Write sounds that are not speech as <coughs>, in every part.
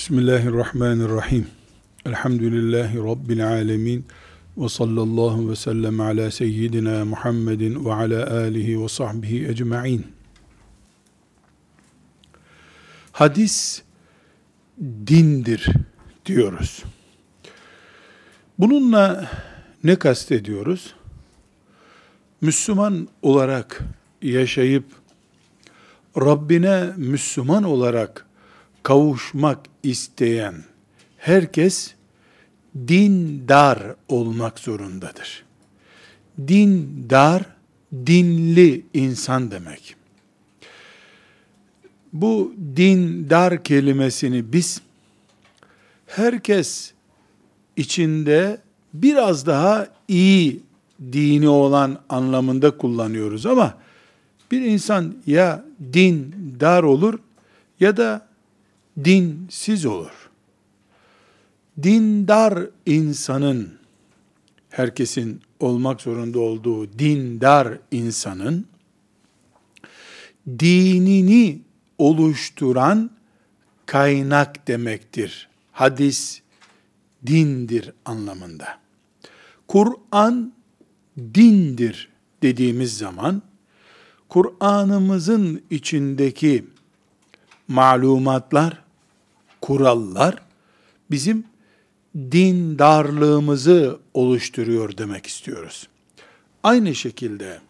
Bismillahirrahmanirrahim. Elhamdülillahi Rabbil alemin. Ve sallallahu ve sellem ala seyyidina Muhammedin ve ala alihi ve sahbihi ecma'in. Hadis dindir diyoruz. Bununla ne kastediyoruz? Müslüman olarak yaşayıp Rabbine Müslüman olarak kavuşmak isteyen herkes dindar olmak zorundadır. Dindar, dinli insan demek. Bu dindar kelimesini biz herkes içinde biraz daha iyi dini olan anlamında kullanıyoruz ama bir insan ya dindar olur ya da dinsiz olur. Dindar insanın, herkesin olmak zorunda olduğu dindar insanın, dinini oluşturan kaynak demektir. Hadis dindir anlamında. Kur'an dindir dediğimiz zaman Kur'an'ımızın içindeki malumatlar, kurallar bizim dindarlığımızı oluşturuyor demek istiyoruz. Aynı şekilde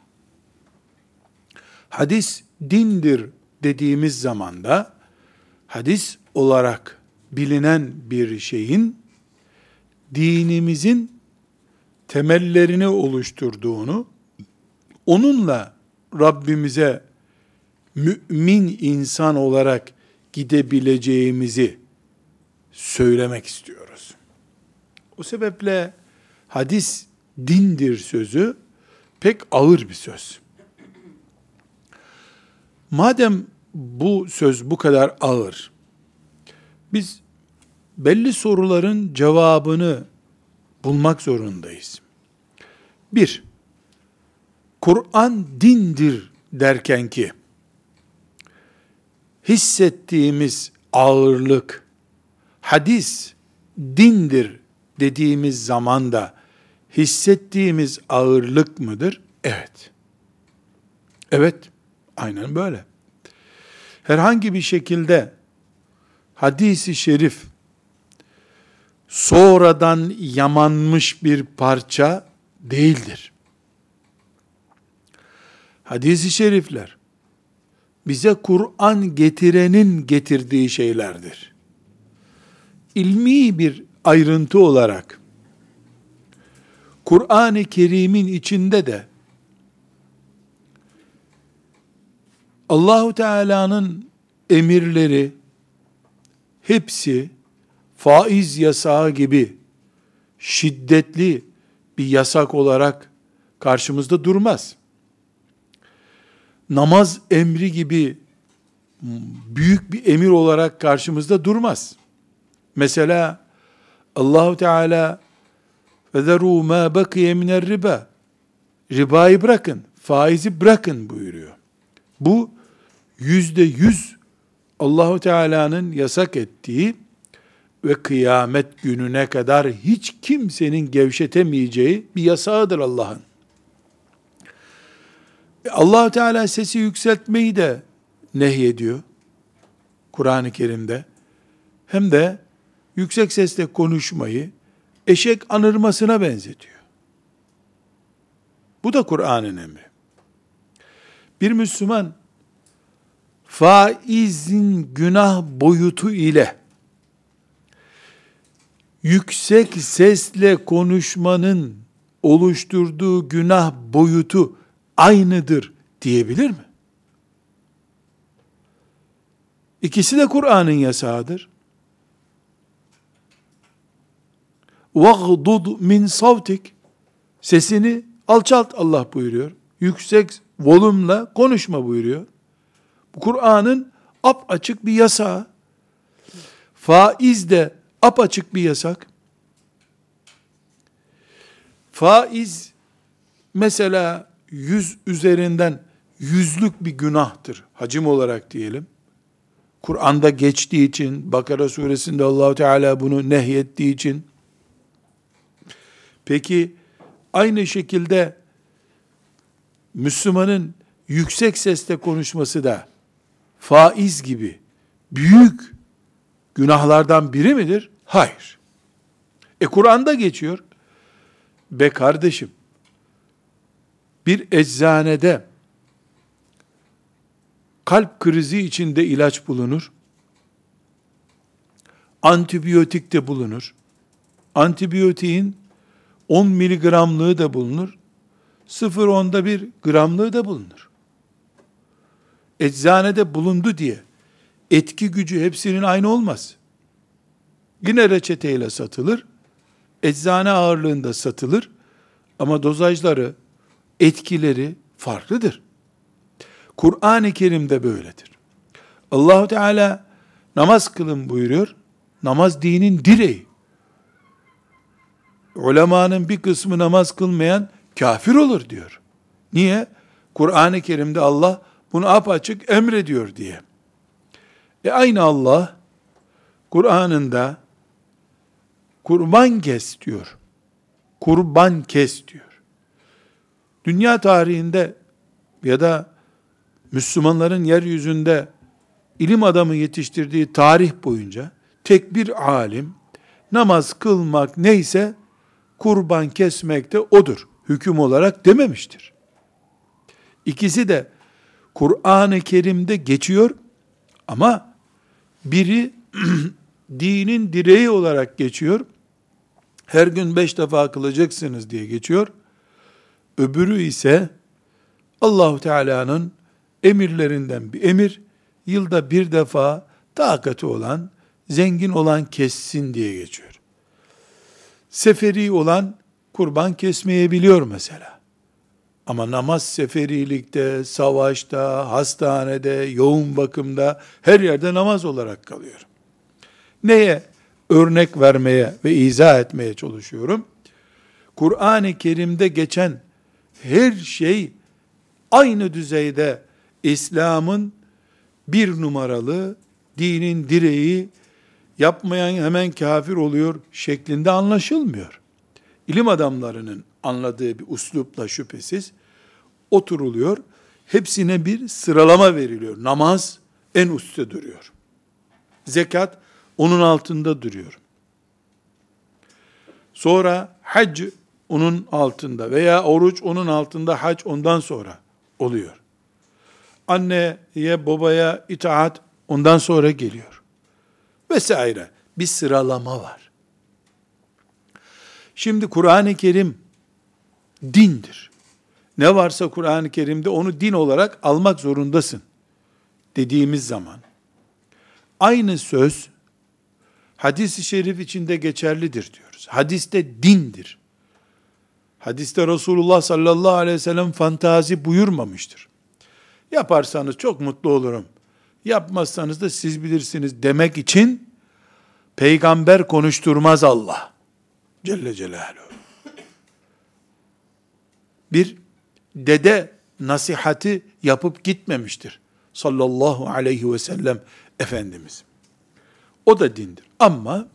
hadis dindir dediğimiz zaman da hadis olarak bilinen bir şeyin dinimizin temellerini oluşturduğunu, onunla Rabbimize mümin insan olarak gidebileceğimizi söylemek istiyoruz. O sebeple hadis dindir sözü pek ağır bir söz. Madem bu söz bu kadar ağır, biz belli soruların cevabını bulmak zorundayız. Bir, Kur'an dindir derken ki, hissettiğimiz ağırlık, hadis dindir dediğimiz zaman da hissettiğimiz ağırlık mıdır? Evet. Evet, aynen böyle. Herhangi bir şekilde hadisi şerif sonradan yamanmış bir parça değildir. Hadisi şerifler bize Kur'an getirenin getirdiği şeylerdir. İlmi bir ayrıntı olarak Kur'an-ı Kerim'in içinde de Allahu Teala'nın emirleri hepsi faiz yasağı gibi şiddetli bir yasak olarak karşımızda durmaz namaz emri gibi büyük bir emir olarak karşımızda durmaz. Mesela Allahu Teala فَذَرُوا مَا بَقِيَ مِنَ riba Ribayı bırakın, faizi bırakın buyuruyor. Bu yüzde yüz Allahu Teala'nın yasak ettiği ve kıyamet gününe kadar hiç kimsenin gevşetemeyeceği bir yasağıdır Allah'ın. E, allah Teala sesi yükseltmeyi de nehyediyor. Kur'an-ı Kerim'de. Hem de yüksek sesle konuşmayı eşek anırmasına benzetiyor. Bu da Kur'an'ın emri. Bir Müslüman faizin günah boyutu ile yüksek sesle konuşmanın oluşturduğu günah boyutu aynıdır diyebilir mi? İkisi de Kur'an'ın yasağıdır. وَغْضُضْ min savtik Sesini alçalt Allah buyuruyor. Yüksek volümle konuşma buyuruyor. Bu Kur'an'ın ap açık bir yasağı. Faiz de ap açık bir yasak. Faiz mesela yüz üzerinden yüzlük bir günahtır. Hacim olarak diyelim. Kur'an'da geçtiği için, Bakara suresinde Allahu Teala bunu nehyettiği için. Peki aynı şekilde Müslümanın yüksek sesle konuşması da faiz gibi büyük günahlardan biri midir? Hayır. E Kur'an'da geçiyor. Be kardeşim, bir eczanede kalp krizi içinde ilaç bulunur. Antibiyotik de bulunur. Antibiyotiğin 10 miligramlığı da bulunur. 0.10'da bir gramlığı da bulunur. Eczanede bulundu diye etki gücü hepsinin aynı olmaz. Yine reçeteyle satılır. Eczane ağırlığında satılır. Ama dozajları, etkileri farklıdır. Kur'an-ı Kerim'de böyledir. Allahu Teala namaz kılın buyuruyor. Namaz dinin direği. Ulemanın bir kısmı namaz kılmayan kafir olur diyor. Niye? Kur'an-ı Kerim'de Allah bunu apaçık emrediyor diye. E aynı Allah Kur'an'ında kurban kes diyor. Kurban kes diyor. Dünya tarihinde ya da Müslümanların yeryüzünde ilim adamı yetiştirdiği tarih boyunca tek bir alim namaz kılmak neyse kurban kesmek de odur. Hüküm olarak dememiştir. İkisi de Kur'an-ı Kerim'de geçiyor ama biri <clears throat> dinin direği olarak geçiyor. Her gün beş defa kılacaksınız diye geçiyor. Öbürü ise Allahu Teala'nın emirlerinden bir emir, yılda bir defa takati olan, zengin olan kessin diye geçiyor. Seferi olan kurban kesmeyebiliyor mesela. Ama namaz seferilikte, savaşta, hastanede, yoğun bakımda her yerde namaz olarak kalıyor. Neye örnek vermeye ve izah etmeye çalışıyorum? Kur'an-ı Kerim'de geçen her şey aynı düzeyde İslam'ın bir numaralı dinin direği yapmayan hemen kafir oluyor şeklinde anlaşılmıyor. İlim adamlarının anladığı bir uslupla şüphesiz oturuluyor. Hepsine bir sıralama veriliyor. Namaz en üstte duruyor. Zekat onun altında duruyor. Sonra hac onun altında veya oruç onun altında, hac ondan sonra oluyor. Anneye, babaya itaat ondan sonra geliyor. Vesaire. Bir sıralama var. Şimdi Kur'an-ı Kerim dindir. Ne varsa Kur'an-ı Kerim'de onu din olarak almak zorundasın dediğimiz zaman aynı söz hadis-i şerif içinde geçerlidir diyoruz. Hadiste dindir. Hadiste Resulullah sallallahu aleyhi ve sellem fantazi buyurmamıştır. Yaparsanız çok mutlu olurum. Yapmazsanız da siz bilirsiniz demek için peygamber konuşturmaz Allah. Celle Celaluhu. Bir dede nasihati yapıp gitmemiştir. Sallallahu aleyhi ve sellem Efendimiz. O da dindir. Ama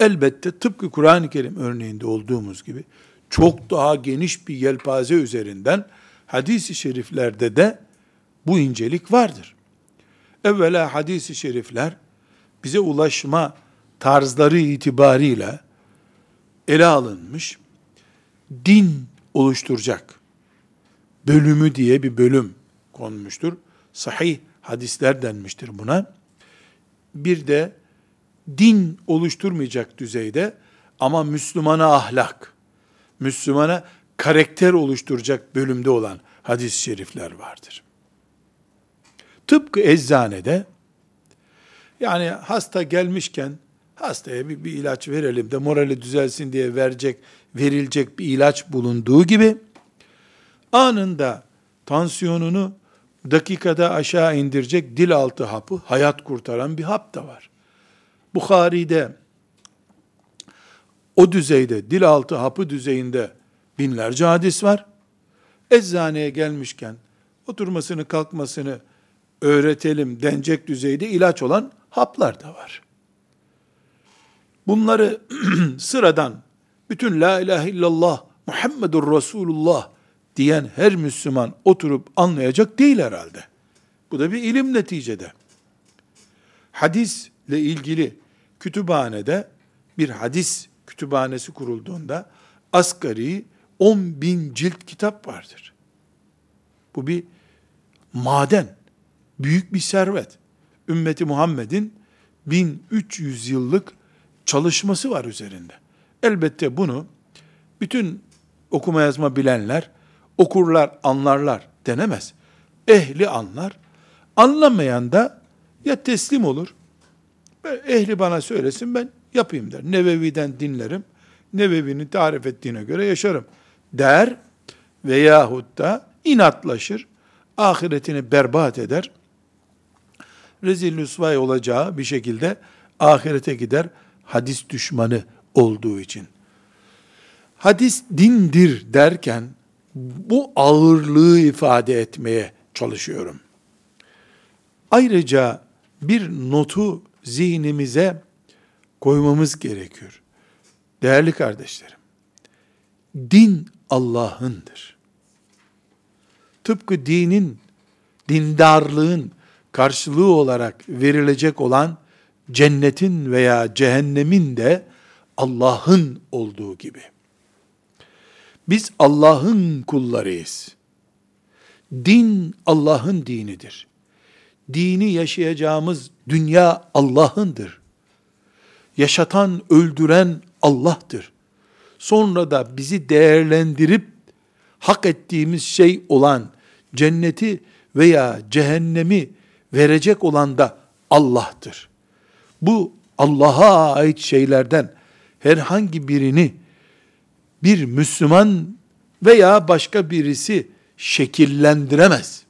elbette tıpkı Kur'an-ı Kerim örneğinde olduğumuz gibi çok daha geniş bir yelpaze üzerinden hadis-i şeriflerde de bu incelik vardır. Evvela hadis-i şerifler bize ulaşma tarzları itibariyle ele alınmış din oluşturacak bölümü diye bir bölüm konmuştur. Sahih hadisler denmiştir buna. Bir de din oluşturmayacak düzeyde ama Müslümana ahlak, Müslümana karakter oluşturacak bölümde olan hadis-i şerifler vardır. Tıpkı eczanede yani hasta gelmişken hastaya bir, bir ilaç verelim de morali düzelsin diye verecek, verilecek bir ilaç bulunduğu gibi anında tansiyonunu dakikada aşağı indirecek dil altı hapı, hayat kurtaran bir hap da var. Bukhari'de o düzeyde, dil altı hapı düzeyinde binlerce hadis var. Eczaneye gelmişken oturmasını, kalkmasını öğretelim denecek düzeyde ilaç olan haplar da var. Bunları <clears throat> sıradan bütün la ilahe illallah Muhammedur Resulullah diyen her Müslüman oturup anlayacak değil herhalde. Bu da bir ilim neticede. Hadisle ilgili kütüphanede bir hadis kütüphanesi kurulduğunda asgari 10 bin cilt kitap vardır. Bu bir maden, büyük bir servet. Ümmeti Muhammed'in 1300 yıllık çalışması var üzerinde. Elbette bunu bütün okuma yazma bilenler okurlar, anlarlar denemez. Ehli anlar. Anlamayan da ya teslim olur. Ehli bana söylesin ben yapayım der. Nevevi'den dinlerim. Nevevi'nin tarif ettiğine göre yaşarım der veyahut da inatlaşır. Ahiretini berbat eder. Rezil rüsvay olacağı bir şekilde ahirete gider hadis düşmanı olduğu için. Hadis dindir derken bu ağırlığı ifade etmeye çalışıyorum. Ayrıca bir notu zihnimize koymamız gerekiyor. Değerli kardeşlerim, din Allah'ındır. Tıpkı dinin, dindarlığın karşılığı olarak verilecek olan cennetin veya cehennemin de Allah'ın olduğu gibi. Biz Allah'ın kullarıyız. Din Allah'ın dinidir. Dini yaşayacağımız dünya Allah'ındır. Yaşatan, öldüren Allah'tır. Sonra da bizi değerlendirip hak ettiğimiz şey olan cenneti veya cehennemi verecek olan da Allah'tır. Bu Allah'a ait şeylerden herhangi birini bir Müslüman veya başka birisi şekillendiremez.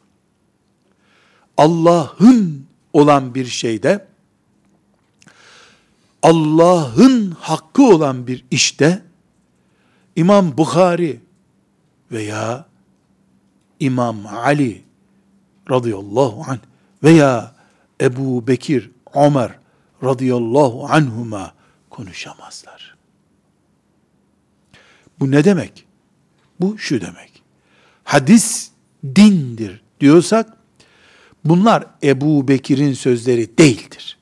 Allah'ın olan bir şeyde, Allah'ın hakkı olan bir işte, İmam Bukhari veya İmam Ali radıyallahu anh veya Ebu Bekir, Ömer radıyallahu anhuma konuşamazlar. Bu ne demek? Bu şu demek. Hadis dindir diyorsak bunlar Ebu Bekir'in sözleri değildir.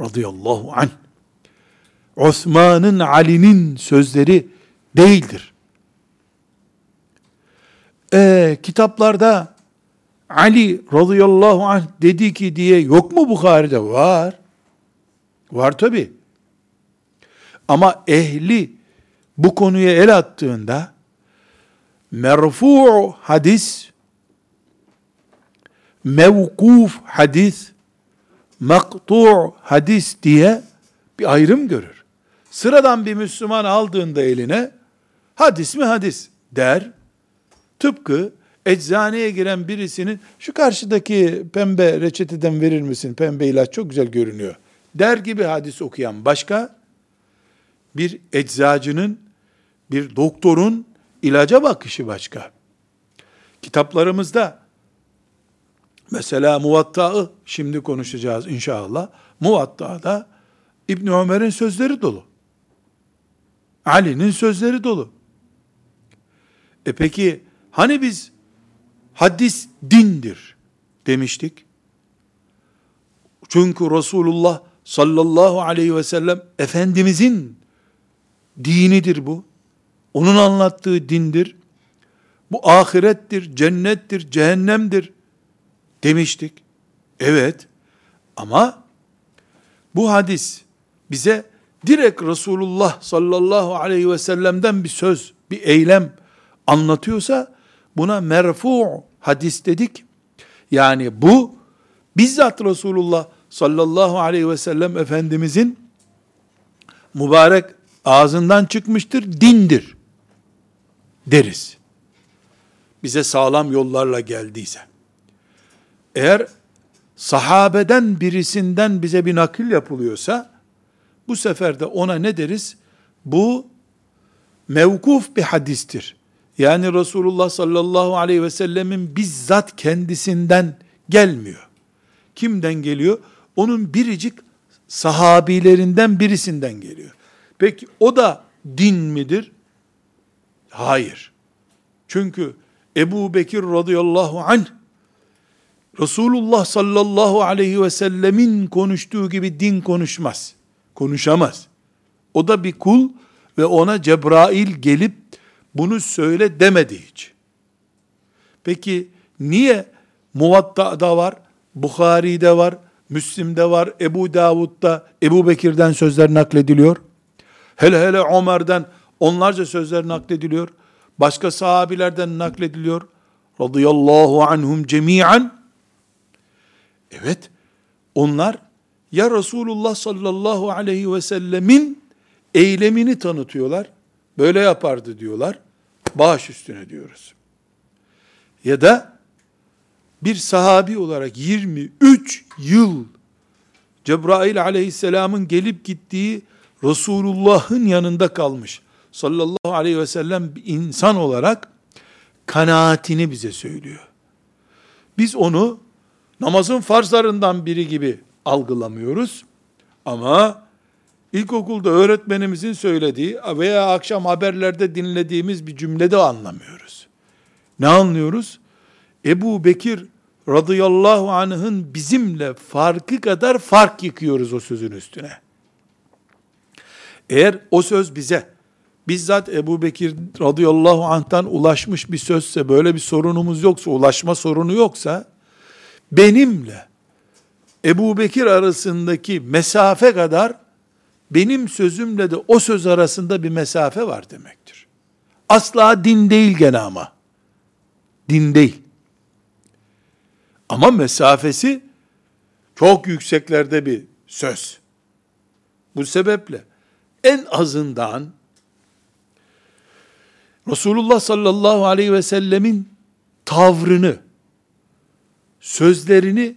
Radıyallahu anh. Osman'ın, Ali'nin sözleri değildir. Ee, kitaplarda Ali radıyallahu anh dedi ki diye yok mu Bukhari'de? Var. Var tabi. Ama ehli bu konuya el attığında merfu hadis, mevkuf hadis, maktu hadis diye bir ayrım görür. Sıradan bir Müslüman aldığında eline hadis mi hadis der. Tıpkı eczaneye giren birisinin şu karşıdaki pembe reçeteden verir misin? Pembe ilaç çok güzel görünüyor. Der gibi hadis okuyan başka, bir eczacının, bir doktorun ilaca bakışı başka. Kitaplarımızda mesela Muvatta'ı şimdi konuşacağız inşallah. Muvatta'da İbn Ömer'in sözleri dolu. Ali'nin sözleri dolu. E peki hani biz hadis dindir demiştik? Çünkü Resulullah sallallahu aleyhi ve sellem Efendimizin dinidir bu. Onun anlattığı dindir. Bu ahirettir, cennettir, cehennemdir demiştik. Evet ama bu hadis bize direkt Resulullah sallallahu aleyhi ve sellem'den bir söz, bir eylem anlatıyorsa buna merfu hadis dedik. Yani bu bizzat Resulullah sallallahu aleyhi ve sellem Efendimizin mübarek ağzından çıkmıştır, dindir deriz. Bize sağlam yollarla geldiyse. Eğer sahabeden birisinden bize bir nakil yapılıyorsa, bu sefer de ona ne deriz? Bu mevkuf bir hadistir. Yani Resulullah sallallahu aleyhi ve sellemin bizzat kendisinden gelmiyor. Kimden geliyor? Onun biricik sahabilerinden birisinden geliyor. Peki o da din midir? Hayır. Çünkü Ebu Bekir radıyallahu anh Resulullah sallallahu aleyhi ve sellemin konuştuğu gibi din konuşmaz. Konuşamaz. O da bir kul ve ona Cebrail gelip bunu söyle demedi hiç. Peki niye Muvatta'da var, Bukhari'de var, Müslim'de var, Ebu Davud'da Ebu Bekir'den sözler naklediliyor? Hele hele Ömer'den onlarca sözler naklediliyor. Başka sahabilerden naklediliyor. Radıyallahu anhum cemiyen. Evet, onlar ya Resulullah sallallahu aleyhi ve sellemin eylemini tanıtıyorlar. Böyle yapardı diyorlar. Bağış üstüne diyoruz. Ya da bir sahabi olarak 23 yıl Cebrail aleyhisselamın gelip gittiği Resulullah'ın yanında kalmış sallallahu aleyhi ve sellem bir insan olarak kanaatini bize söylüyor. Biz onu namazın farzlarından biri gibi algılamıyoruz. Ama ilkokulda öğretmenimizin söylediği veya akşam haberlerde dinlediğimiz bir cümlede anlamıyoruz. Ne anlıyoruz? Ebu Bekir radıyallahu anh'ın bizimle farkı kadar fark yıkıyoruz o sözün üstüne. Eğer o söz bize bizzat Ebu Bekir radıyallahu anh'tan ulaşmış bir sözse, böyle bir sorunumuz yoksa, ulaşma sorunu yoksa, benimle Ebu Bekir arasındaki mesafe kadar, benim sözümle de o söz arasında bir mesafe var demektir. Asla din değil gene ama. Din değil. Ama mesafesi çok yükseklerde bir söz. Bu sebeple en azından Resulullah sallallahu aleyhi ve sellemin tavrını, sözlerini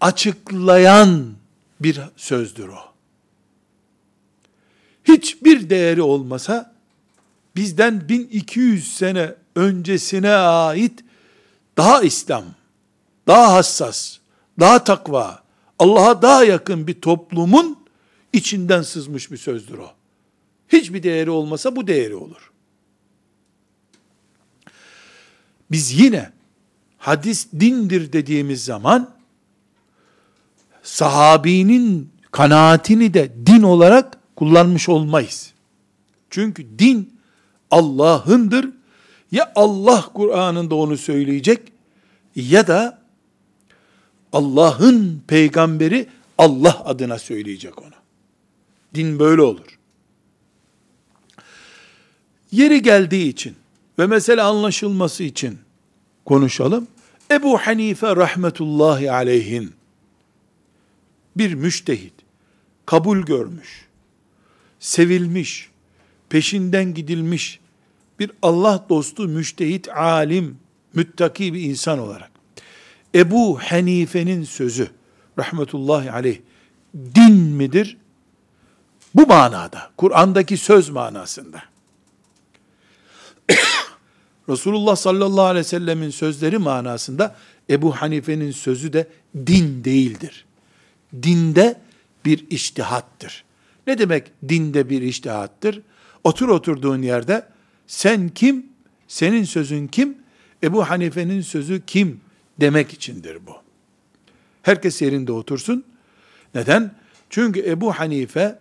açıklayan bir sözdür o. Hiçbir değeri olmasa, bizden 1200 sene öncesine ait daha İslam, daha hassas, daha takva, Allah'a daha yakın bir toplumun içinden sızmış bir sözdür o. Hiçbir değeri olmasa bu değeri olur. Biz yine hadis dindir dediğimiz zaman sahabinin kanaatini de din olarak kullanmış olmayız. Çünkü din Allah'ındır. Ya Allah Kur'an'ında onu söyleyecek ya da Allah'ın peygamberi Allah adına söyleyecek onu. Din böyle olur. Yeri geldiği için ve mesele anlaşılması için konuşalım. Ebu Hanife rahmetullahi aleyhin bir müştehit, kabul görmüş, sevilmiş, peşinden gidilmiş bir Allah dostu, müştehit, alim, müttaki bir insan olarak Ebu Hanife'nin sözü rahmetullahi aleyh din midir? Bu manada, Kur'an'daki söz manasında. <coughs> Resulullah sallallahu aleyhi ve sellemin sözleri manasında Ebu Hanife'nin sözü de din değildir. Dinde bir iştihattır. Ne demek dinde bir iştihattır? Otur oturduğun yerde sen kim, senin sözün kim, Ebu Hanife'nin sözü kim demek içindir bu. Herkes yerinde otursun. Neden? Çünkü Ebu Hanife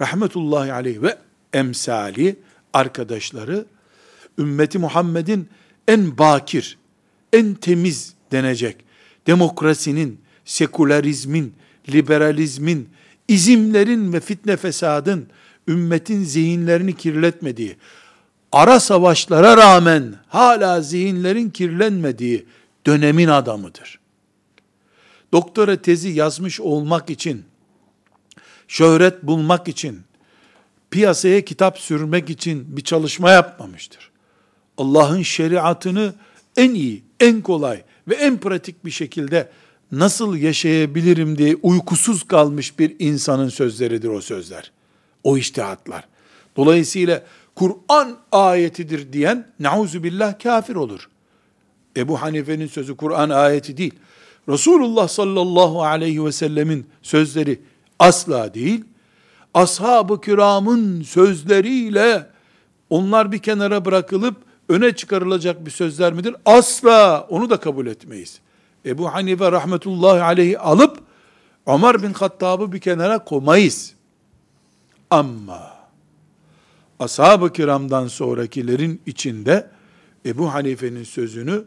rahmetullahi aleyh ve emsali arkadaşları ümmeti Muhammed'in en bakir, en temiz denecek demokrasinin, sekülerizmin, liberalizmin, izimlerin ve fitne fesadın ümmetin zihinlerini kirletmediği, ara savaşlara rağmen hala zihinlerin kirlenmediği dönemin adamıdır. Doktora tezi yazmış olmak için, şöhret bulmak için, piyasaya kitap sürmek için bir çalışma yapmamıştır. Allah'ın şeriatını en iyi, en kolay ve en pratik bir şekilde nasıl yaşayabilirim diye uykusuz kalmış bir insanın sözleridir o sözler. O iştihatlar. Dolayısıyla Kur'an ayetidir diyen nauzu billah kafir olur. Ebu Hanife'nin sözü Kur'an ayeti değil. Resulullah sallallahu aleyhi ve sellemin sözleri asla değil, ashab-ı kiramın sözleriyle onlar bir kenara bırakılıp öne çıkarılacak bir sözler midir? Asla onu da kabul etmeyiz. Ebu Hanife rahmetullahi aleyhi alıp Ömer bin Hattab'ı bir kenara koymayız. Ama ashab-ı kiramdan sonrakilerin içinde Ebu Hanife'nin sözünü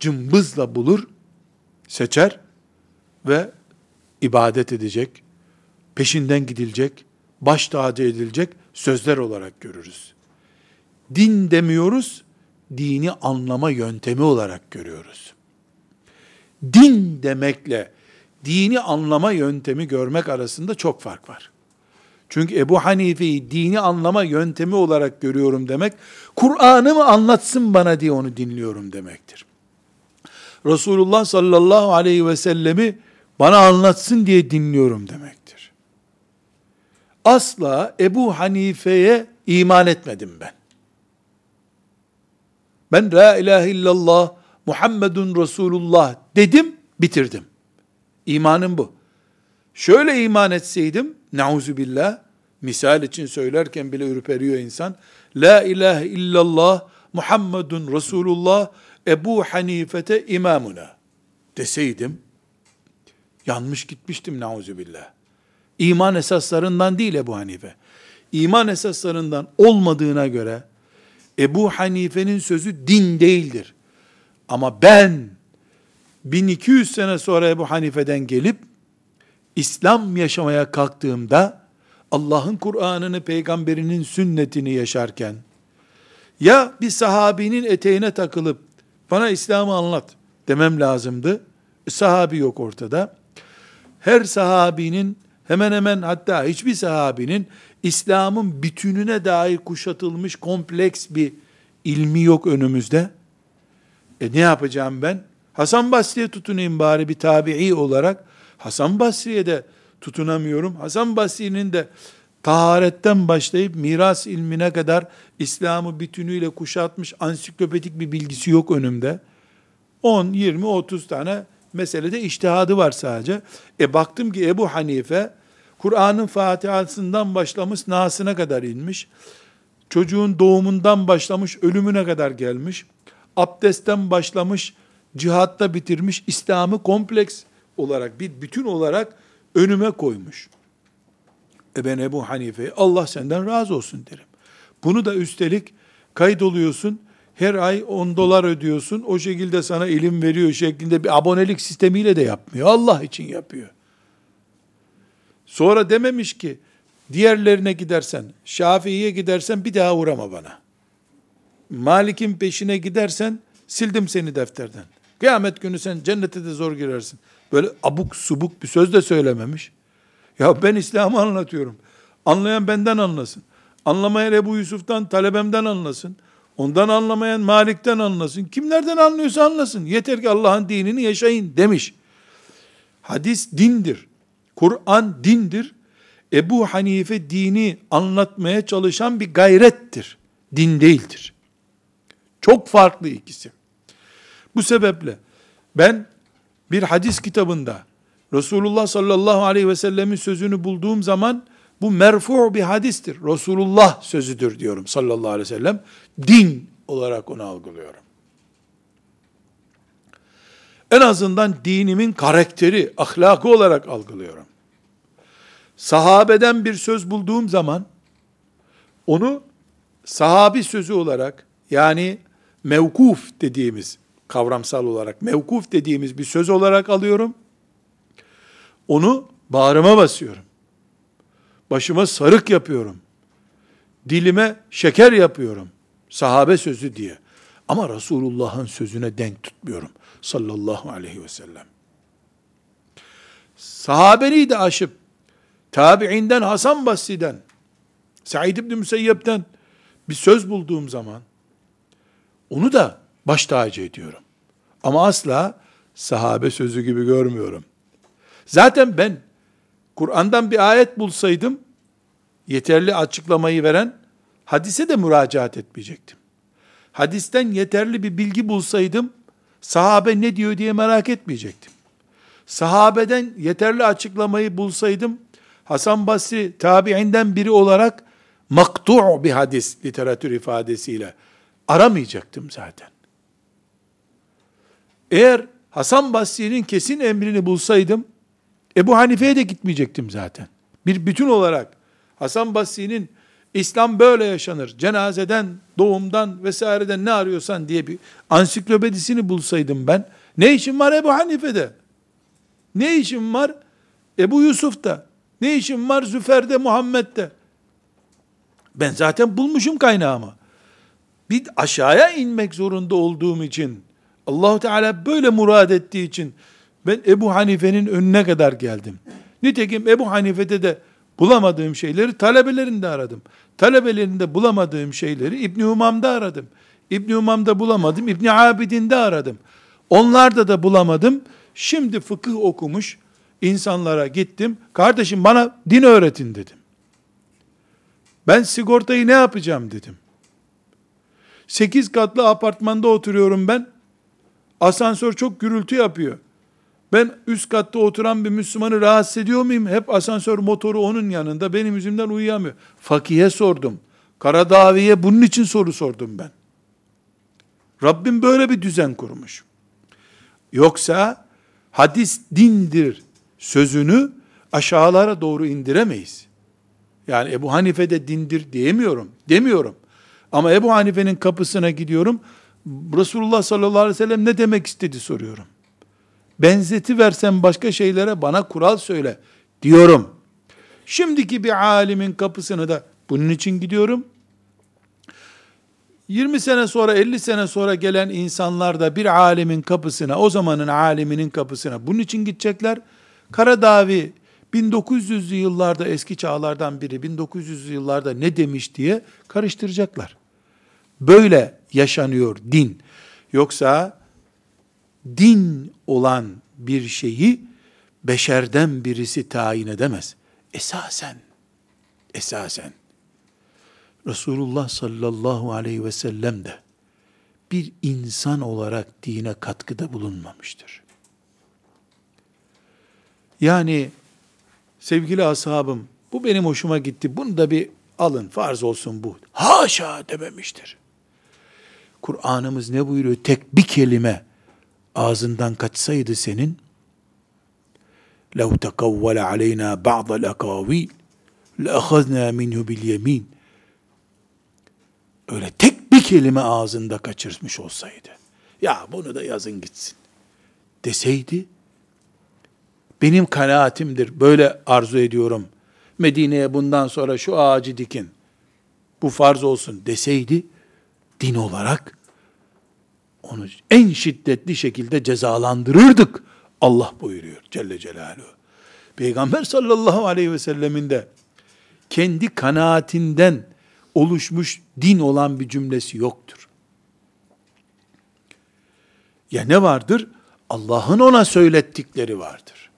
cımbızla bulur, seçer ve ibadet edecek, peşinden gidilecek, baş tacı edilecek sözler olarak görürüz. Din demiyoruz, dini anlama yöntemi olarak görüyoruz. Din demekle dini anlama yöntemi görmek arasında çok fark var. Çünkü Ebu Hanife'yi dini anlama yöntemi olarak görüyorum demek, Kur'an'ı mı anlatsın bana diye onu dinliyorum demektir. Resulullah sallallahu aleyhi ve sellemi bana anlatsın diye dinliyorum demektir. Asla Ebu Hanife'ye iman etmedim ben. Ben la ilahe illallah Muhammedun Resulullah dedim, bitirdim. İmanım bu. Şöyle iman etseydim, nauzu billah, misal için söylerken bile ürperiyor insan. La ilahe illallah Muhammedun Resulullah Ebu Hanifete imamuna deseydim, yanmış gitmiştim nauzu billah. İman esaslarından değil Ebu Hanife. İman esaslarından olmadığına göre Ebu Hanife'nin sözü din değildir. Ama ben 1200 sene sonra Ebu Hanife'den gelip İslam yaşamaya kalktığımda Allah'ın Kur'an'ını, peygamberinin sünnetini yaşarken ya bir sahabinin eteğine takılıp bana İslam'ı anlat demem lazımdı. Sahabi yok ortada. Her sahabinin hemen hemen hatta hiçbir sahabinin İslam'ın bütününe dair kuşatılmış kompleks bir ilmi yok önümüzde. E ne yapacağım ben? Hasan Basri'ye tutunayım bari bir tabi'i olarak. Hasan Basri'ye de tutunamıyorum. Hasan Basri'nin de taharetten başlayıp miras ilmine kadar İslam'ı bütünüyle kuşatmış ansiklopedik bir bilgisi yok önümde. 10, 20, 30 tane meselede iştihadı var sadece. E baktım ki Ebu Hanife Kur'an'ın Fatiha'sından başlamış Nas'ına kadar inmiş. Çocuğun doğumundan başlamış ölümüne kadar gelmiş. Abdestten başlamış cihatta bitirmiş İslam'ı kompleks olarak bir bütün olarak önüme koymuş. E ben Ebu Hanife'ye Allah senden razı olsun derim. Bunu da üstelik kaydoluyorsun. Her ay 10 dolar ödüyorsun. O şekilde sana ilim veriyor şeklinde bir abonelik sistemiyle de yapmıyor. Allah için yapıyor. Sonra dememiş ki diğerlerine gidersen, Şafii'ye gidersen bir daha uğrama bana. Malik'in peşine gidersen sildim seni defterden. Kıyamet günü sen cennete de zor girersin. Böyle abuk subuk bir söz de söylememiş. Ya ben İslam'ı anlatıyorum. Anlayan benden anlasın. Anlamayan Ebu Yusuf'tan, talebemden anlasın. Ondan anlamayan Malik'ten anlasın. Kimlerden anlıyorsa anlasın. Yeter ki Allah'ın dinini yaşayın demiş. Hadis dindir. Kur'an dindir. Ebu Hanife dini anlatmaya çalışan bir gayrettir. Din değildir. Çok farklı ikisi. Bu sebeple ben bir hadis kitabında Resulullah sallallahu aleyhi ve sellemin sözünü bulduğum zaman bu merfu bir hadistir. Resulullah sözüdür diyorum sallallahu aleyhi ve sellem. Din olarak onu algılıyorum. En azından dinimin karakteri, ahlakı olarak algılıyorum. Sahabeden bir söz bulduğum zaman onu sahabi sözü olarak yani mevkuf dediğimiz kavramsal olarak mevkuf dediğimiz bir söz olarak alıyorum. Onu bağrıma basıyorum. Başıma sarık yapıyorum. Dilime şeker yapıyorum. Sahabe sözü diye. Ama Resulullah'ın sözüne denk tutmuyorum. Sallallahu aleyhi ve sellem. Sahabeliği de aşıp, tabi'inden Hasan Basri'den, Said İbni Müseyyep'ten bir söz bulduğum zaman, onu da baş tacı ediyorum. Ama asla sahabe sözü gibi görmüyorum. Zaten ben Kur'an'dan bir ayet bulsaydım, yeterli açıklamayı veren, hadise de müracaat etmeyecektim. Hadisten yeterli bir bilgi bulsaydım, sahabe ne diyor diye merak etmeyecektim. sahabeden yeterli açıklamayı bulsaydım, Hasan Basri tabiinden biri olarak maktu' bir hadis literatür ifadesiyle aramayacaktım zaten. Eğer Hasan Basri'nin kesin emrini bulsaydım, Ebu Hanife'ye de gitmeyecektim zaten. Bir bütün olarak Hasan Basri'nin İslam böyle yaşanır, cenazeden, doğumdan vesaireden ne arıyorsan diye bir ansiklopedisini bulsaydım ben, ne işim var Ebu Hanife'de? Ne işim var Ebu Yusuf'ta? Ne işim var Züfer'de, Muhammed'de? Ben zaten bulmuşum kaynağımı. Bir aşağıya inmek zorunda olduğum için, Allahu Teala böyle murad ettiği için ben Ebu Hanife'nin önüne kadar geldim. Nitekim Ebu Hanife'de de bulamadığım şeyleri talebelerinde aradım. Talebelerinde bulamadığım şeyleri İbni Umam'da aradım. İbni Umam'da bulamadım, İbni Abidin'de aradım. Onlarda da bulamadım. Şimdi fıkıh okumuş insanlara gittim. Kardeşim bana din öğretin dedim. Ben sigortayı ne yapacağım dedim. Sekiz katlı apartmanda oturuyorum ben. Asansör çok gürültü yapıyor. Ben üst katta oturan bir Müslümanı rahatsız ediyor muyum? Hep asansör motoru onun yanında. Benim yüzümden uyuyamıyor. Fakihe sordum. Karadavi'ye bunun için soru sordum ben. Rabbim böyle bir düzen kurmuş. Yoksa hadis dindir sözünü aşağılara doğru indiremeyiz. Yani Ebu Hanife de dindir diyemiyorum. Demiyorum. Ama Ebu Hanife'nin kapısına gidiyorum. Resulullah sallallahu aleyhi ve sellem ne demek istedi soruyorum. Benzeti versen başka şeylere bana kural söyle diyorum. Şimdiki bir alimin kapısına da bunun için gidiyorum. 20 sene sonra 50 sene sonra gelen insanlar da bir alimin kapısına o zamanın aliminin kapısına bunun için gidecekler. Karadavi 1900'lü yıllarda eski çağlardan biri 1900'lü yıllarda ne demiş diye karıştıracaklar. Böyle yaşanıyor din. Yoksa din olan bir şeyi beşerden birisi tayin edemez. Esasen, esasen Resulullah sallallahu aleyhi ve sellem de bir insan olarak dine katkıda bulunmamıştır. Yani sevgili ashabım bu benim hoşuma gitti. Bunu da bir alın farz olsun bu. Haşa dememiştir. Kur'an'ımız ne buyuruyor? Tek bir kelime ağzından kaçsaydı senin, لَوْ تَقَوَّلَ عَلَيْنَا بَعْضَ الْاَقَاوِيلِ لَأَخَذْنَا مِنْهُ بِالْيَم۪ينَ Öyle tek bir kelime ağzında kaçırmış olsaydı, ya bunu da yazın gitsin deseydi, benim kanaatimdir, böyle arzu ediyorum. Medine'ye bundan sonra şu ağacı dikin, bu farz olsun deseydi, din olarak onu en şiddetli şekilde cezalandırırdık. Allah buyuruyor Celle Celaluhu. Peygamber sallallahu aleyhi ve sellemin de kendi kanaatinden oluşmuş din olan bir cümlesi yoktur. Ya ne vardır? Allah'ın ona söylettikleri vardır.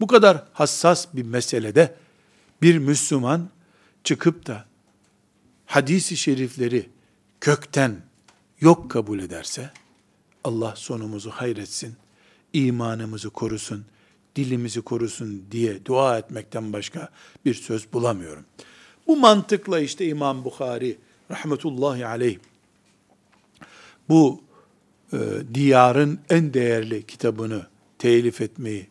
Bu kadar hassas bir meselede bir Müslüman çıkıp da hadisi şerifleri kökten yok kabul ederse, Allah sonumuzu hayretsin, imanımızı korusun, dilimizi korusun diye dua etmekten başka bir söz bulamıyorum. Bu mantıkla işte İmam Bukhari rahmetullahi aleyh bu e, diyarın en değerli kitabını telif etmeyi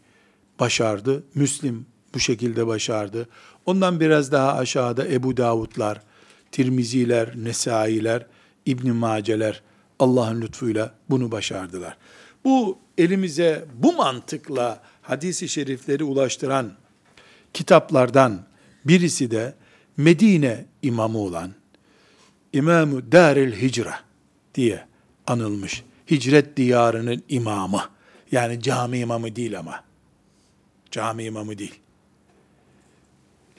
başardı. Müslim bu şekilde başardı. Ondan biraz daha aşağıda Ebu Davudlar, Tirmiziler, Nesailer, İbn Maceler Allah'ın lütfuyla bunu başardılar. Bu elimize bu mantıkla hadisi şerifleri ulaştıran kitaplardan birisi de Medine imamı olan İmam-ı Daril Hicra diye anılmış. Hicret diyarının imamı. Yani cami imamı değil ama. Cami imamı değil.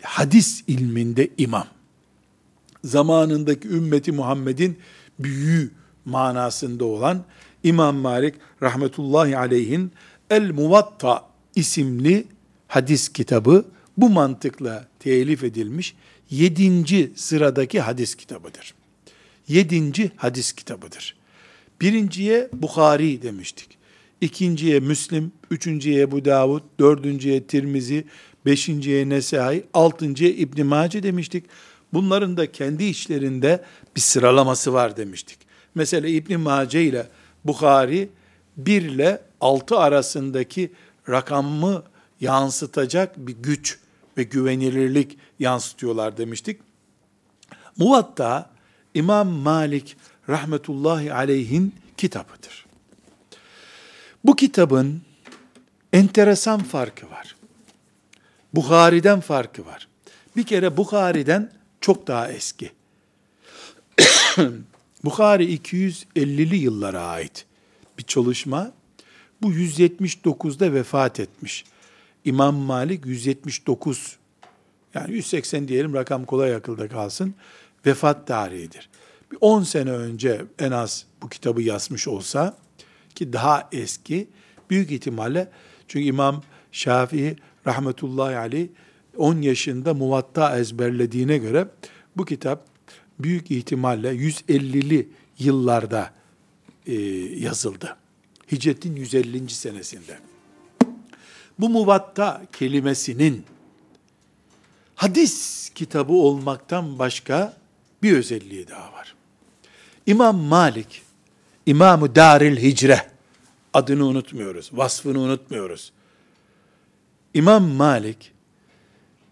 Hadis ilminde imam. Zamanındaki ümmeti Muhammed'in büyüğü manasında olan İmam Malik rahmetullahi aleyhin El Muvatta isimli hadis kitabı bu mantıkla telif edilmiş yedinci sıradaki hadis kitabıdır. Yedinci hadis kitabıdır. Birinciye Bukhari demiştik. ikinciye Müslim, üçüncüye Ebu Davud, dördüncüye Tirmizi, beşinciye Nesai, altıncıya İbn Mace demiştik. Bunların da kendi içlerinde bir sıralaması var demiştik. Mesela İbn Mace ile Bukhari 1 ile 6 arasındaki rakamı yansıtacak bir güç ve güvenilirlik yansıtıyorlar demiştik. Muvatta İmam Malik rahmetullahi aleyhin kitabıdır. Bu kitabın enteresan farkı var. Bukhari'den farkı var. Bir kere Bukhari'den çok daha eski. <coughs> Bukhari 250'li yıllara ait bir çalışma. Bu 179'da vefat etmiş. İmam Malik 179 yani 180 diyelim rakam kolay akılda kalsın. Vefat tarihidir. Bir 10 sene önce en az bu kitabı yazmış olsa ki daha eski büyük ihtimalle çünkü İmam Şafii rahmetullahi aleyh 10 yaşında muvatta ezberlediğine göre bu kitap büyük ihtimalle 150'li yıllarda e, yazıldı. Hicretin 150. senesinde. Bu muvatta kelimesinin hadis kitabı olmaktan başka bir özelliği daha var. İmam Malik, İmam-ı Daril Hicre, adını unutmuyoruz, vasfını unutmuyoruz. İmam Malik,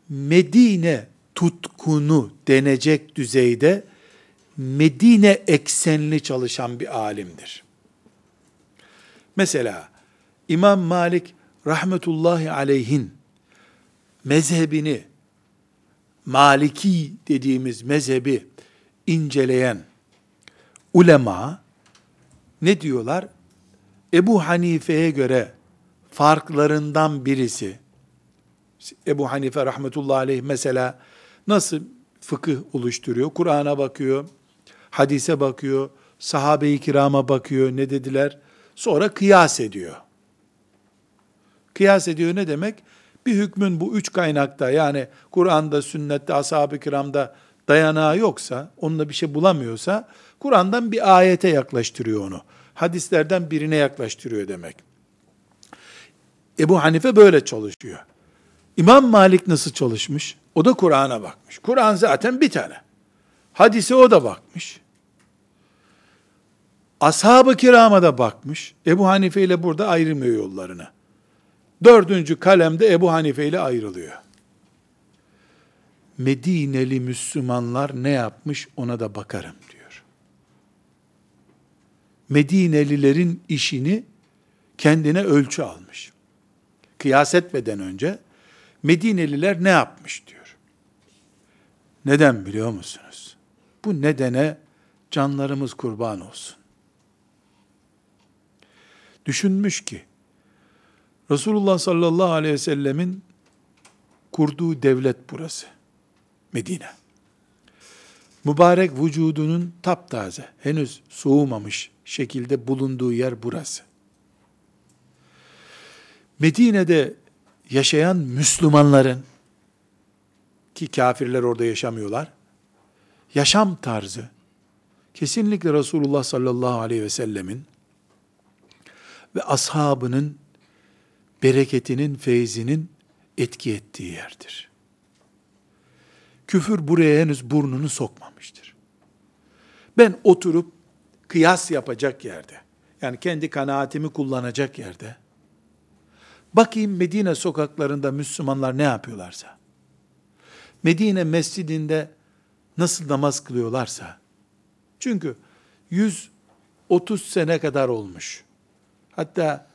Medine tutkunu denecek düzeyde Medine eksenli çalışan bir alimdir. Mesela İmam Malik rahmetullahi aleyhin mezhebini Maliki dediğimiz mezhebi inceleyen ulema ne diyorlar? Ebu Hanife'ye göre farklarından birisi Ebu Hanife rahmetullahi aleyh mesela nasıl fıkıh oluşturuyor? Kur'an'a bakıyor, hadise bakıyor, sahabe-i kirama bakıyor, ne dediler? Sonra kıyas ediyor. Kıyas ediyor ne demek? Bir hükmün bu üç kaynakta yani Kur'an'da, sünnette, ashab-ı kiramda dayanağı yoksa, onunla bir şey bulamıyorsa, Kur'an'dan bir ayete yaklaştırıyor onu. Hadislerden birine yaklaştırıyor demek. Ebu Hanife böyle çalışıyor. İmam Malik nasıl çalışmış? O da Kur'an'a bakmış. Kur'an zaten bir tane. Hadise o da bakmış. Ashab-ı kirama da bakmış. Ebu Hanife ile burada ayrılmıyor yollarını. Dördüncü kalemde Ebu Hanife ile ayrılıyor. Medineli Müslümanlar ne yapmış ona da bakarım diyor. Medinelilerin işini kendine ölçü almış. Kıyas etmeden önce Medineliler ne yapmış diyor. Neden biliyor musunuz? Bu nedene canlarımız kurban olsun. Düşünmüş ki Resulullah sallallahu aleyhi ve sellemin kurduğu devlet burası. Medine. Mübarek vücudunun taptaze, henüz soğumamış şekilde bulunduğu yer burası. Medine'de yaşayan Müslümanların ki kafirler orada yaşamıyorlar. Yaşam tarzı kesinlikle Resulullah sallallahu aleyhi ve sellemin ve ashabının bereketinin, feyzinin etki ettiği yerdir. Küfür buraya henüz burnunu sokmamıştır. Ben oturup kıyas yapacak yerde, yani kendi kanaatimi kullanacak yerde, bakayım Medine sokaklarında Müslümanlar ne yapıyorlarsa, Medine mescidinde nasıl namaz kılıyorlarsa, çünkü 130 sene kadar olmuş. Hatta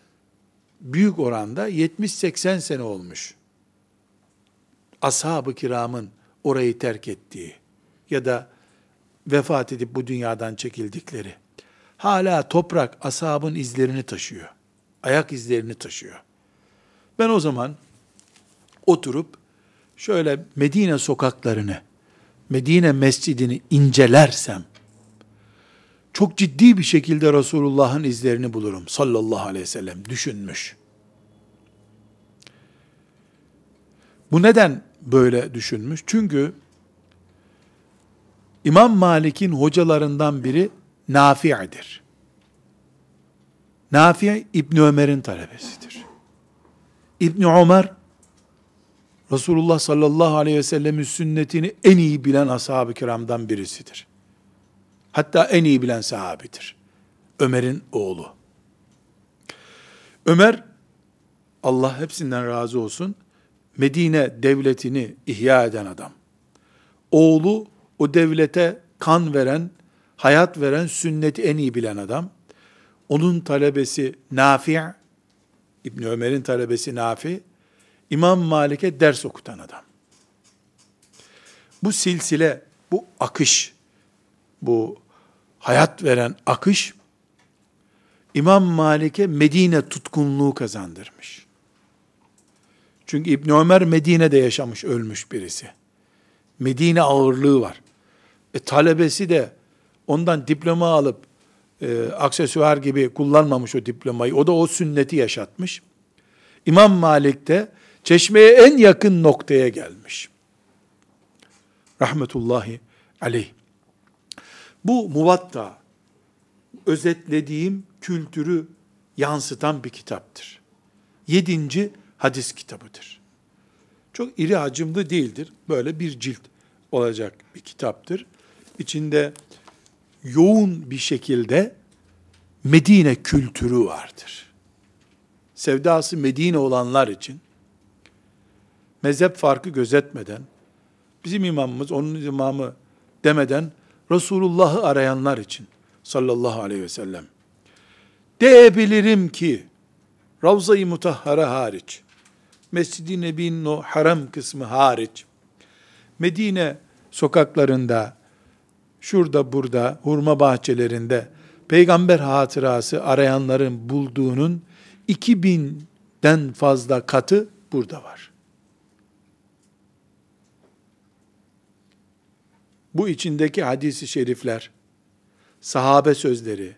büyük oranda 70-80 sene olmuş. Ashab-ı kiramın orayı terk ettiği ya da vefat edip bu dünyadan çekildikleri. Hala toprak ashabın izlerini taşıyor. Ayak izlerini taşıyor. Ben o zaman oturup şöyle Medine sokaklarını, Medine mescidini incelersem, çok ciddi bir şekilde Resulullah'ın izlerini bulurum sallallahu aleyhi ve sellem düşünmüş. Bu neden böyle düşünmüş? Çünkü İmam Malik'in hocalarından biri Nafi'dir. Nafi İbni Ömer'in talebesidir. İbni Ömer Resulullah sallallahu aleyhi ve sellemin sünnetini en iyi bilen ashab-ı kiramdan birisidir. Hatta en iyi bilen sahabidir. Ömer'in oğlu. Ömer, Allah hepsinden razı olsun, Medine devletini ihya eden adam. Oğlu o devlete kan veren, hayat veren, sünneti en iyi bilen adam. Onun talebesi Nafi' İbn Ömer'in talebesi Nafi, İmam Malik'e ders okutan adam. Bu silsile, bu akış, bu hayat veren akış, İmam Malik'e Medine tutkunluğu kazandırmış. Çünkü İbn Ömer Medine'de yaşamış, ölmüş birisi. Medine ağırlığı var. E, talebesi de ondan diploma alıp e, aksesuar gibi kullanmamış o diplomayı. O da o sünneti yaşatmış. İmam Malik de çeşmeye en yakın noktaya gelmiş. Rahmetullahi aleyh. Bu muvatta özetlediğim kültürü yansıtan bir kitaptır. Yedinci hadis kitabıdır. Çok iri hacimli değildir. Böyle bir cilt olacak bir kitaptır. İçinde yoğun bir şekilde Medine kültürü vardır. Sevdası Medine olanlar için mezhep farkı gözetmeden bizim imamımız onun imamı demeden Resulullah'ı arayanlar için sallallahu aleyhi ve sellem diyebilirim ki Ravza-i Mutahhara hariç Mescid-i Nebi'nin o haram kısmı hariç Medine sokaklarında şurada burada hurma bahçelerinde peygamber hatırası arayanların bulduğunun 2000'den fazla katı burada var. Bu içindeki hadisi şerifler, sahabe sözleri,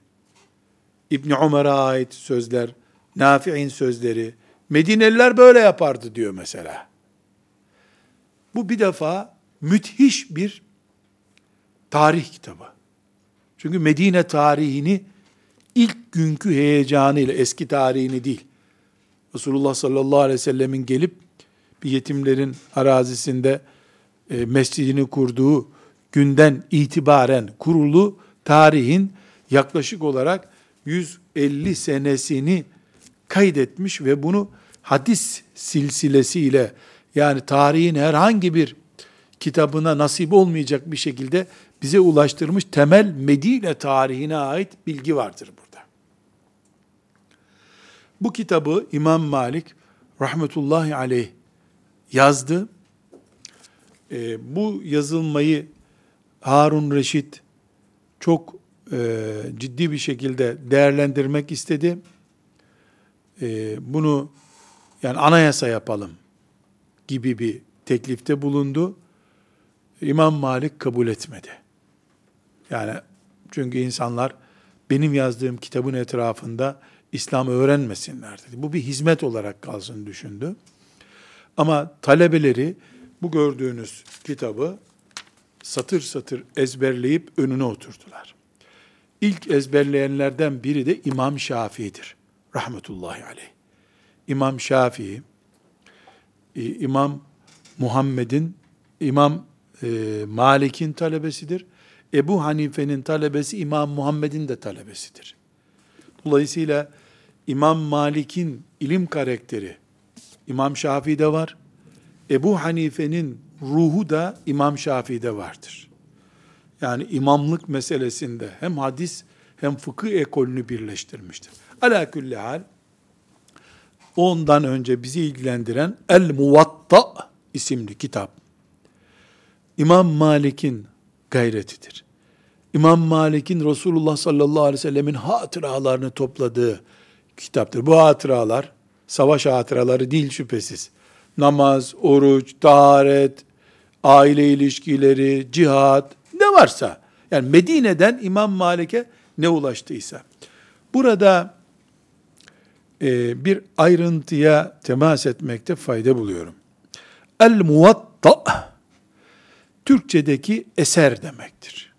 İbn Umar'a ait sözler, Nafi'in sözleri, Medineliler böyle yapardı diyor mesela. Bu bir defa müthiş bir tarih kitabı. Çünkü Medine tarihini ilk günkü heyecanıyla, eski tarihini değil, Resulullah sallallahu aleyhi ve sellemin gelip bir yetimlerin arazisinde e, mescidini kurduğu günden itibaren kurulu tarihin yaklaşık olarak 150 senesini kaydetmiş ve bunu hadis silsilesiyle yani tarihin herhangi bir kitabına nasip olmayacak bir şekilde bize ulaştırmış temel Medine tarihine ait bilgi vardır burada. Bu kitabı İmam Malik rahmetullahi aleyh yazdı. E, bu yazılmayı Harun Reşit çok e, ciddi bir şekilde değerlendirmek istedi. E, bunu yani anayasa yapalım gibi bir teklifte bulundu. İmam Malik kabul etmedi. Yani çünkü insanlar benim yazdığım kitabın etrafında İslam öğrenmesinler dedi. Bu bir hizmet olarak kalsın düşündü. Ama talebeleri bu gördüğünüz kitabı satır satır ezberleyip önüne oturdular. İlk ezberleyenlerden biri de İmam Şafii'dir. Rahmetullahi aleyh. İmam Şafii, İmam Muhammed'in, İmam e, Malik'in talebesidir. Ebu Hanife'nin talebesi İmam Muhammed'in de talebesidir. Dolayısıyla İmam Malik'in ilim karakteri İmam Şafii'de var. Ebu Hanife'nin ruhu da İmam Şafii'de vardır. Yani imamlık meselesinde hem hadis hem fıkıh ekolünü birleştirmiştir. Ala külli hal ondan önce bizi ilgilendiren El Muvatta isimli kitap İmam Malik'in gayretidir. İmam Malik'in Resulullah sallallahu aleyhi ve sellemin hatıralarını topladığı kitaptır. Bu hatıralar savaş hatıraları değil şüphesiz. Namaz, oruç, taharet, aile ilişkileri, cihat, ne varsa. Yani Medine'den İmam Malik'e ne ulaştıysa. Burada e, bir ayrıntıya temas etmekte fayda buluyorum. El-Muvatta Türkçedeki eser demektir.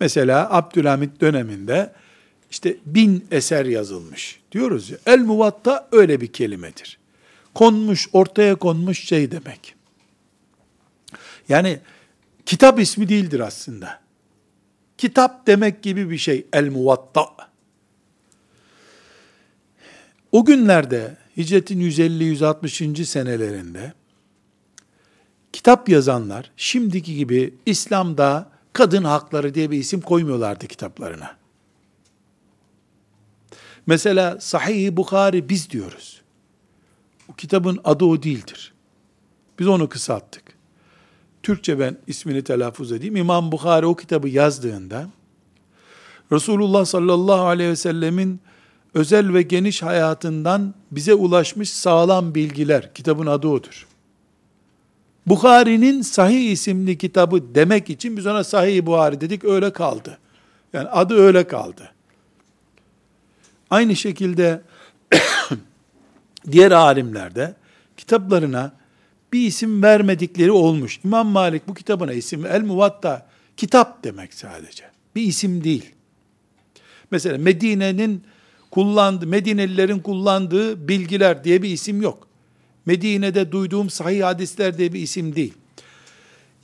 Mesela Abdülhamit döneminde işte bin eser yazılmış diyoruz ya. El muvatta öyle bir kelimedir. Konmuş, ortaya konmuş şey demek. Yani kitap ismi değildir aslında. Kitap demek gibi bir şey el muvatta. O günlerde hicretin 150-160. senelerinde kitap yazanlar şimdiki gibi İslam'da kadın hakları diye bir isim koymuyorlardı kitaplarına. Mesela Sahih-i Bukhari biz diyoruz. O kitabın adı o değildir. Biz onu kısalttık. Türkçe ben ismini telaffuz edeyim. İmam Bukhari o kitabı yazdığında Resulullah sallallahu aleyhi ve sellemin özel ve geniş hayatından bize ulaşmış sağlam bilgiler. Kitabın adı odur. Bukhari'nin Sahih isimli kitabı demek için biz ona Sahih Buhari dedik öyle kaldı. Yani adı öyle kaldı. Aynı şekilde <coughs> diğer alimler de kitaplarına bir isim vermedikleri olmuş. İmam Malik bu kitabına isim El Muvatta kitap demek sadece. Bir isim değil. Mesela Medine'nin kullandığı, Medinelilerin kullandığı bilgiler diye bir isim yok. Medine'de duyduğum sahih hadisler diye bir isim değil.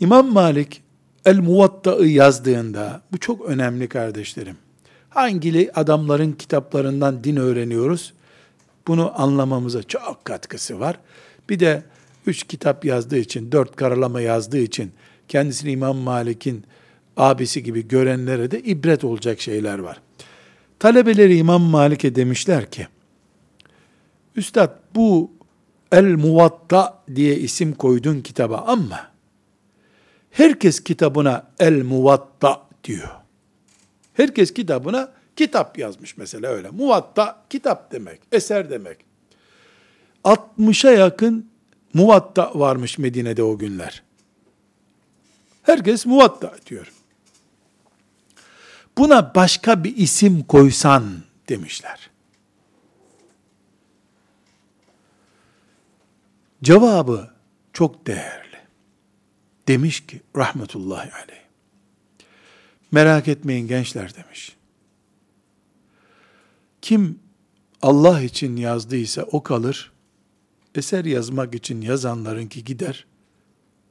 İmam Malik El Muvatta'ı yazdığında, bu çok önemli kardeşlerim. Hangili adamların kitaplarından din öğreniyoruz? Bunu anlamamıza çok katkısı var. Bir de üç kitap yazdığı için, dört karalama yazdığı için kendisini İmam Malik'in abisi gibi görenlere de ibret olacak şeyler var. Talebeleri İmam Malik'e demişler ki, Üstad bu El Muvatta diye isim koydun kitaba ama herkes kitabına El Muvatta diyor. Herkes kitabına kitap yazmış mesela öyle. Muvatta kitap demek, eser demek. 60'a yakın muvatta varmış Medine'de o günler. Herkes muvatta diyor. Buna başka bir isim koysan demişler. Cevabı çok değerli. Demiş ki rahmetullahi aleyh. Merak etmeyin gençler demiş. Kim Allah için yazdıysa o kalır. Eser yazmak için yazanlarınki gider.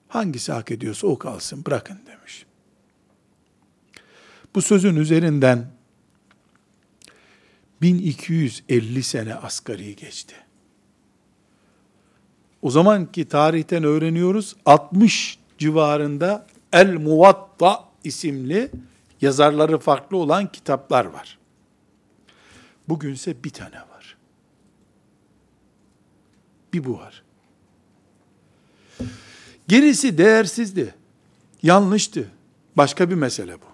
Hangisi hak ediyorsa o kalsın bırakın demiş. Bu sözün üzerinden 1250 sene asgari geçti. O zamanki tarihten öğreniyoruz 60 civarında El Muvatta isimli yazarları farklı olan kitaplar var. Bugünse bir tane var. Bir bu var. Gerisi değersizdi. Yanlıştı. Başka bir mesele bu.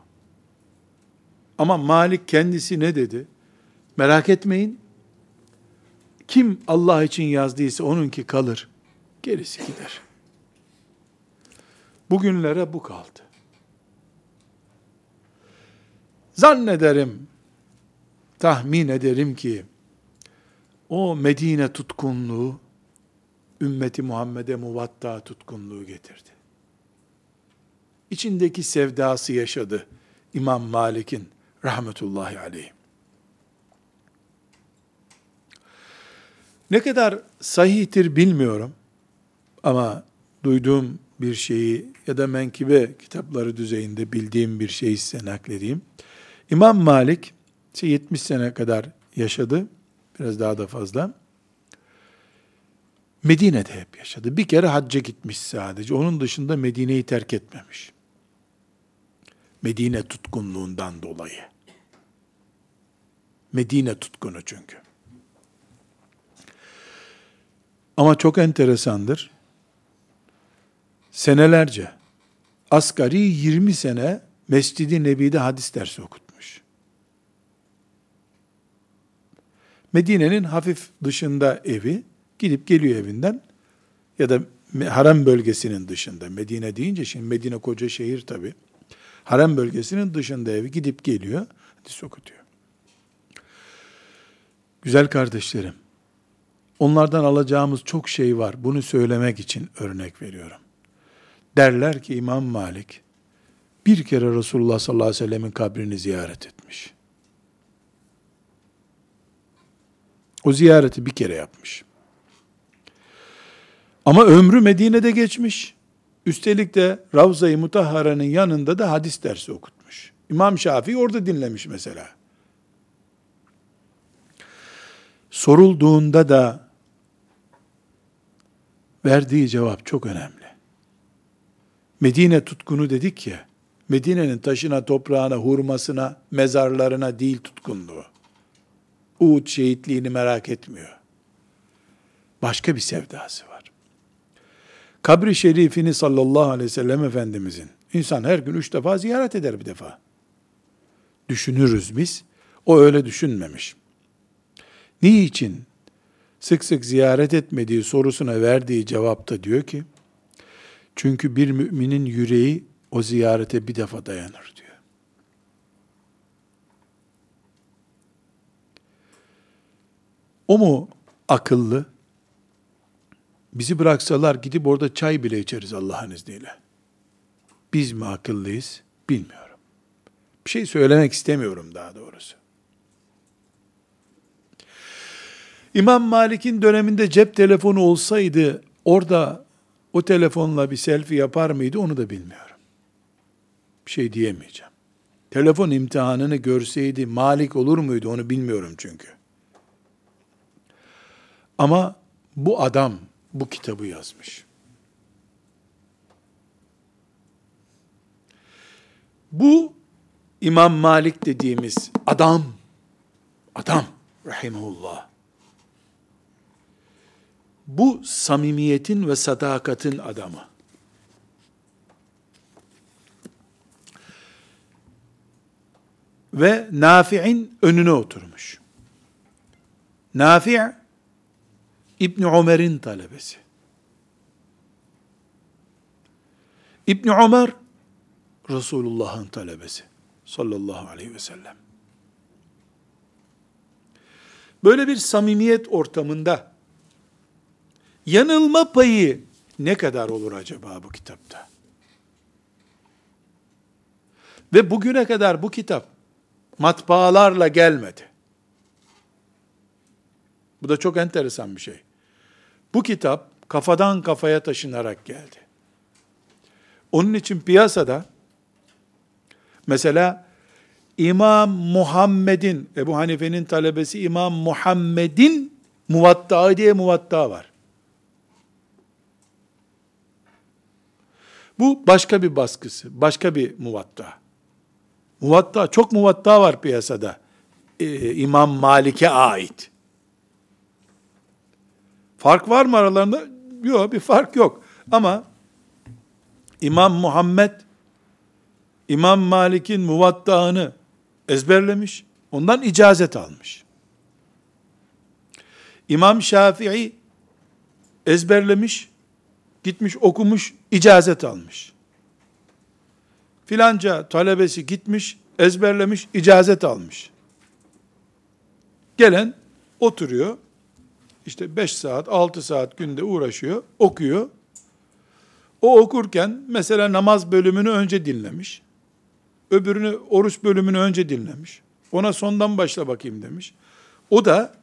Ama Malik kendisi ne dedi? Merak etmeyin. Kim Allah için yazdıysa onunki kalır. Gerisi gider. Bugünlere bu kaldı. Zannederim, tahmin ederim ki, o Medine tutkunluğu, ümmeti Muhammed'e muvatta tutkunluğu getirdi. İçindeki sevdası yaşadı İmam Malik'in rahmetullahi aleyh. Ne kadar sahihtir bilmiyorum ama duyduğum bir şeyi ya da menkibe kitapları düzeyinde bildiğim bir şeyi size nakledeyim. İmam Malik 70 sene kadar yaşadı. Biraz daha da fazla. Medine'de hep yaşadı. Bir kere hacca gitmiş sadece. Onun dışında Medine'yi terk etmemiş. Medine tutkunluğundan dolayı. Medine tutkunu çünkü. Ama çok enteresandır. Senelerce, asgari 20 sene Mescid-i Nebi'de hadis dersi okutmuş. Medine'nin hafif dışında evi, gidip geliyor evinden ya da harem bölgesinin dışında. Medine deyince şimdi Medine koca şehir tabi. Harem bölgesinin dışında evi gidip geliyor, hadis okutuyor. Güzel kardeşlerim, onlardan alacağımız çok şey var. Bunu söylemek için örnek veriyorum. Derler ki İmam Malik, bir kere Resulullah sallallahu aleyhi ve sellemin kabrini ziyaret etmiş. O ziyareti bir kere yapmış. Ama ömrü Medine'de geçmiş. Üstelik de Ravza-i Mutahhara'nın yanında da hadis dersi okutmuş. İmam Şafii orada dinlemiş mesela. Sorulduğunda da verdiği cevap çok önemli. Medine tutkunu dedik ya, Medine'nin taşına, toprağına, hurmasına, mezarlarına değil tutkunluğu. Uğut şehitliğini merak etmiyor. Başka bir sevdası var. Kabri şerifini sallallahu aleyhi ve sellem Efendimizin, insan her gün üç defa ziyaret eder bir defa. Düşünürüz biz, o öyle düşünmemiş. Niçin sık sık ziyaret etmediği sorusuna verdiği cevapta diyor ki, çünkü bir müminin yüreği o ziyarete bir defa dayanır diyor. O mu akıllı? Bizi bıraksalar gidip orada çay bile içeriz Allah'ın izniyle. Biz mi akıllıyız? Bilmiyorum. Bir şey söylemek istemiyorum daha doğrusu. İmam Malik'in döneminde cep telefonu olsaydı orada o telefonla bir selfie yapar mıydı onu da bilmiyorum. Bir şey diyemeyeceğim. Telefon imtihanını görseydi Malik olur muydu onu bilmiyorum çünkü. Ama bu adam bu kitabı yazmış. Bu İmam Malik dediğimiz adam, adam rahimullah. Bu samimiyetin ve sadakatin adamı. Ve Nafi'in önüne oturmuş. Nafi' İbn Ömer'in talebesi. İbn Ömer Resulullah'ın talebesi sallallahu aleyhi ve sellem. Böyle bir samimiyet ortamında yanılma payı ne kadar olur acaba bu kitapta? Ve bugüne kadar bu kitap matbaalarla gelmedi. Bu da çok enteresan bir şey. Bu kitap kafadan kafaya taşınarak geldi. Onun için piyasada mesela İmam Muhammed'in, Ebu Hanife'nin talebesi İmam Muhammed'in muvatta diye muvatta var. Bu başka bir baskısı, başka bir muvatta. Muvatta, çok muvatta var piyasada. Ee, İmam Malik'e ait. Fark var mı aralarında? Yok, bir fark yok. Ama İmam Muhammed, İmam Malik'in muvattağını ezberlemiş, ondan icazet almış. İmam Şafii ezberlemiş, gitmiş okumuş, icazet almış. Filanca talebesi gitmiş, ezberlemiş, icazet almış. Gelen oturuyor, işte 5 saat, 6 saat günde uğraşıyor, okuyor. O okurken mesela namaz bölümünü önce dinlemiş. Öbürünü oruç bölümünü önce dinlemiş. Ona sondan başla bakayım demiş. O da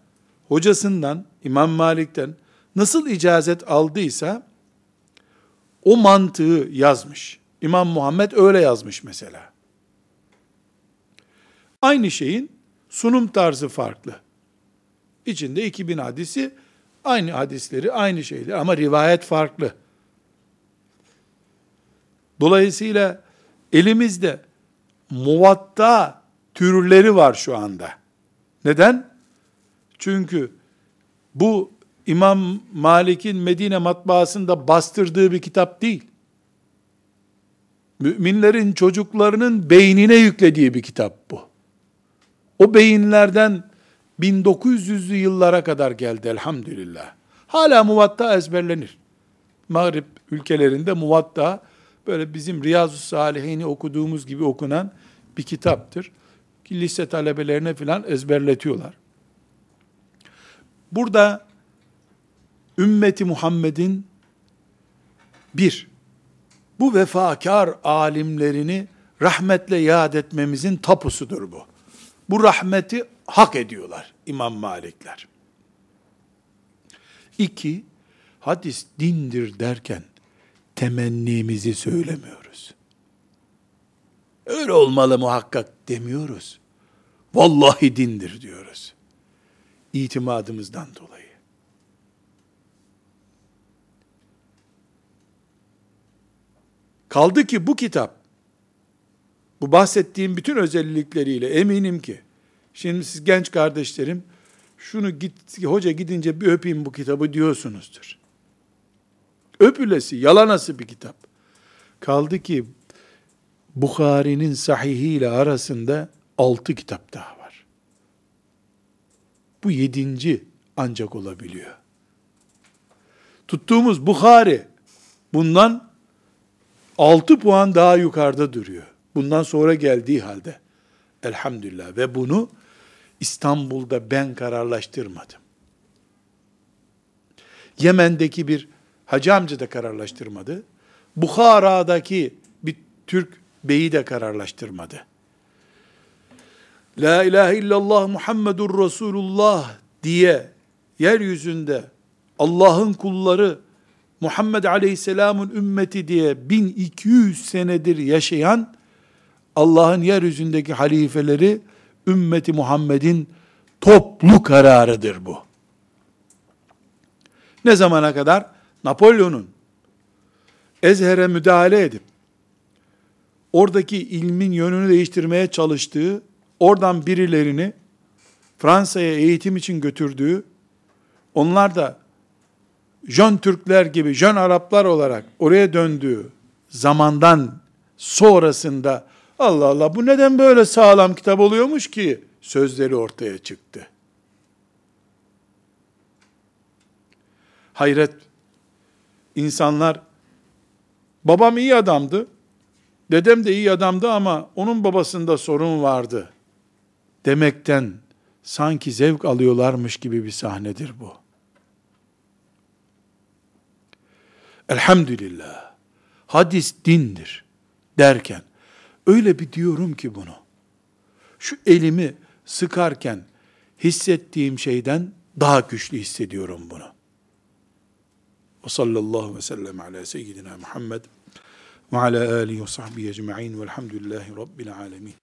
hocasından, İmam Malik'ten nasıl icazet aldıysa o mantığı yazmış. İmam Muhammed öyle yazmış mesela. Aynı şeyin sunum tarzı farklı. İçinde 2000 hadisi, aynı hadisleri, aynı şeyler ama rivayet farklı. Dolayısıyla elimizde muvatta türleri var şu anda. Neden? Çünkü bu İmam Malik'in Medine matbaasında bastırdığı bir kitap değil. Müminlerin çocuklarının beynine yüklediği bir kitap bu. O beyinlerden 1900'lü yıllara kadar geldi elhamdülillah. Hala muvatta ezberlenir. Mağrib ülkelerinde muvatta böyle bizim Riyazu Salihini okuduğumuz gibi okunan bir kitaptır. Ki lise talebelerine filan ezberletiyorlar. Burada ümmeti Muhammed'in bir, bu vefakar alimlerini rahmetle yad etmemizin tapusudur bu. Bu rahmeti hak ediyorlar İmam Malikler. İki, hadis dindir derken temennimizi söylemiyoruz. Öyle olmalı muhakkak demiyoruz. Vallahi dindir diyoruz. İtimadımızdan dolayı. Kaldı ki bu kitap, bu bahsettiğim bütün özellikleriyle eminim ki, şimdi siz genç kardeşlerim, şunu git, hoca gidince bir öpeyim bu kitabı diyorsunuzdur. Öpülesi, yalanası bir kitap. Kaldı ki Bukhari'nin sahihiyle arasında altı kitap daha var. Bu yedinci ancak olabiliyor. Tuttuğumuz Bukhari bundan altı puan daha yukarıda duruyor. Bundan sonra geldiği halde. Elhamdülillah. Ve bunu İstanbul'da ben kararlaştırmadım. Yemen'deki bir hacı amca da kararlaştırmadı. Bukhara'daki bir Türk beyi de kararlaştırmadı. La ilahe illallah Muhammedur Resulullah diye yeryüzünde Allah'ın kulları Muhammed Aleyhisselam'ın ümmeti diye 1200 senedir yaşayan Allah'ın yeryüzündeki halifeleri ümmeti Muhammed'in toplu kararıdır bu. Ne zamana kadar? Napolyon'un Ezher'e müdahale edip oradaki ilmin yönünü değiştirmeye çalıştığı, oradan birilerini Fransa'ya eğitim için götürdüğü, onlar da Jön Türkler gibi, Jön Araplar olarak oraya döndüğü zamandan sonrasında Allah Allah bu neden böyle sağlam kitap oluyormuş ki sözleri ortaya çıktı. Hayret. İnsanlar babam iyi adamdı. Dedem de iyi adamdı ama onun babasında sorun vardı demekten sanki zevk alıyorlarmış gibi bir sahnedir bu. Elhamdülillah. Hadis dindir derken öyle bir diyorum ki bunu. Şu elimi sıkarken hissettiğim şeyden daha güçlü hissediyorum bunu. Ve sallallahu ve sellem ala seyyidina Muhammed ve ala alihi ve sahbihi ecma'in velhamdülillahi rabbil alemin.